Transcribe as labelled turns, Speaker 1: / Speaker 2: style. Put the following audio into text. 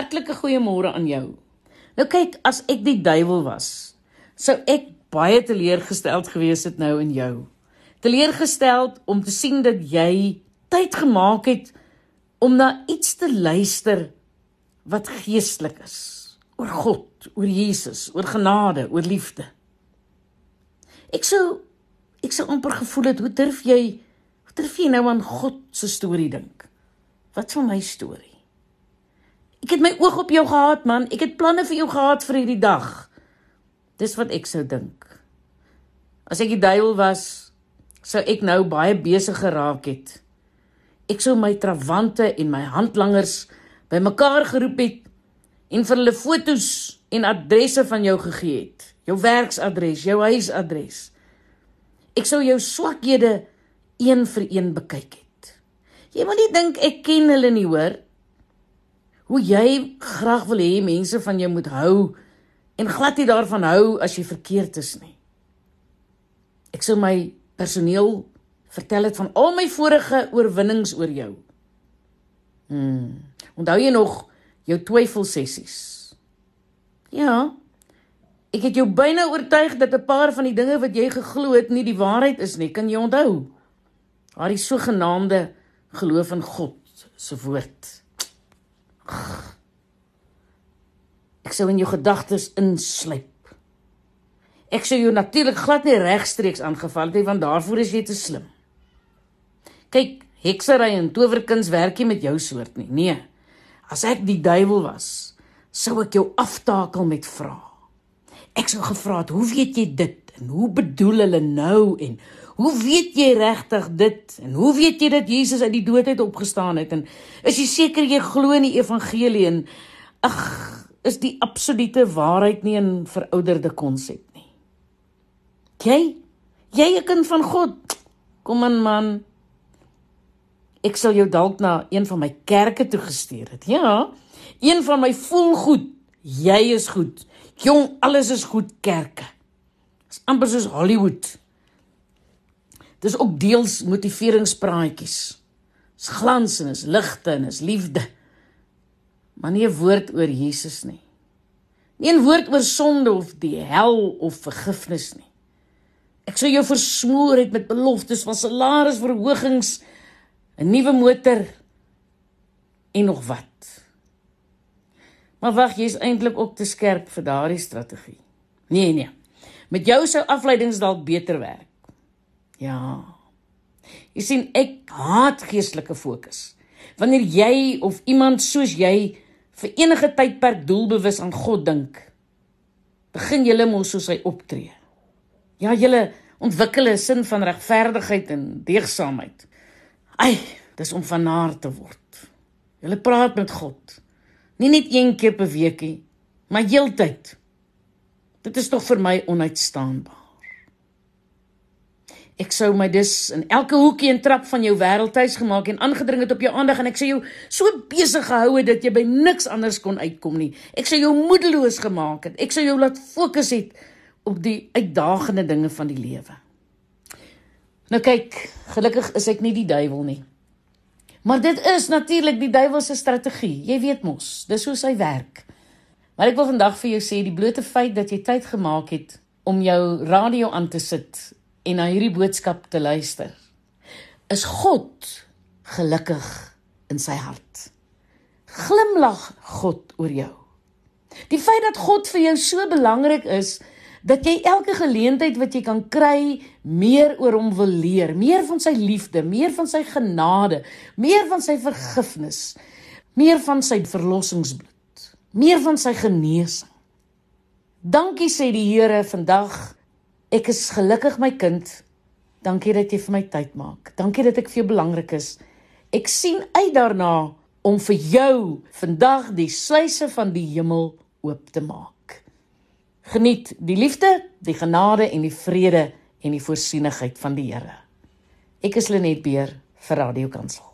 Speaker 1: Hartlike goeiemôre aan jou. Nou kyk, as ek die duiwel was, sou ek baie teleurgesteld gewees het nou in jou. Teleurgesteld om te sien dat jy tyd gemaak het om na iets te luister wat geestelik is oor God, oor Jesus, oor genade, oor liefde. Ek sou ek sou amper gevoel het hoe durf jy hoe durf jy nou aan God se storie dink? Wat van my storie? Ek het my oog op jou gehad, man. Ek het planne vir jou gehad vir hierdie dag. Dis wat ek sou dink. As ek die duiwel was, sou ek nou baie besig geraak het. Ek sou my trawante en my handlangers bymekaar geroep het en vir hulle fotos en adresse van jou gegee het. Jou werksadres, jou huisadres. Ek sou jou swakhede een vir een bekyk het. Jy moet nie dink ek ken hulle nie, hoor hoe jy graag wil hê mense van jou moet hou en glad nie daarvan hou as jy verkeerd is nie. Ek sou my personeel vertel het van al my vorige oorwinnings oor jou. Hmm. Onthou jy nog jou twyfelsessies? Ja. Ek het jou byna oortuig dat 'n paar van die dinge wat jy geglo het nie die waarheid is nie. Kan jy onthou? Haar die sogenaamde geloof in God se woord. Ek sou in jou gedagtes insluip. Ek sou jou natuurlik glad nie regstreeks aangeval het nie want daarvoor is jy te slim. Kyk, heksery en towerkuns werk nie met jou soort nie. Nee. As ek die duiwel was, sou ek jou aftakel met vrae. Ek sou gevra het, "Hoe weet jy dit? En hoe bedoel hulle nou en Hoe weet jy regtig dit? En hoe weet jy dat Jesus uit die dood uit opgestaan het? En is jy seker jy glo in die evangelie en ag, is die absolute waarheid nie 'n verouderde konsep nie? Jy, jy 'n kind van God. Kom aan man. Ek sal jou dalk na een van my kerke toe gestuur het. Ja. Een van my voel goed. Jy is goed. Jong, alles is goed kerke. Dis amper soos Hollywood. Dis ook deels motiveringspraatjies. Dis glans en is ligte en is liefde. Maar nie 'n woord oor Jesus nie. Nie 'n woord oor sonde of die hel of vergifnis nie. Ek sou jou versmoor het met beloftes van salarisverhogings, 'n nuwe motor en nog wat. Maar wag, jy's eintlik ook te skerp vir daardie strategie. Nee, nee. Met jou sou afleidings dalk beter werk. Ja. Jy sien ek haat geestelike fokus. Wanneer jy of iemand soos jy vir enige tydperk doelbewus aan God dink, begin jy mos soos hy optree. Ja, jy ontwikkel 'n sin van regverdigheid en deegsaamheid. Ai, dis om vanaar te word. Jy praat met God. Nie net een keer per weekie, maar heeltyd. Dit is tog vir my onuitstaanbaar. Ek sou my dus in elke hoekie en trap van jou wêreld tuis gemaak en aangedring het op jou aandag en ek sou jou so besig gehou het dat jy by niks anders kon uitkom nie. Ek sou jou moedeloos gemaak het. Ek sou jou laat fokus het op die uitdagende dinge van die lewe. Nou kyk, gelukkig is ek nie die duiwel nie. Maar dit is natuurlik die duiwel se strategie. Jy weet mos, dis hoe hy werk. Maar ek wil vandag vir jou sê die blote feit dat jy tyd gemaak het om jou radio aan te sit en na hierdie boodskap te luister. Is God gelukkig in sy hart? Glimlag God oor jou. Die feit dat God vir jou so belangrik is dat jy elke geleentheid wat jy kan kry, meer oor hom wil leer, meer van sy liefde, meer van sy genade, meer van sy vergifnis, meer van sy verlossingsbloed, meer van sy genesing. Dankie sê die Here vandag Ek is gelukkig my kind. Dankie dat jy vir my tyd maak. Dankie dat ek vir jou belangrik is. Ek sien uit daarna om vir jou vandag die sluise van die hemel oop te maak. Geniet die liefde, die genade en die vrede en die voorsienigheid van die Here. Ek is Lenet Beer vir Radio Kansel.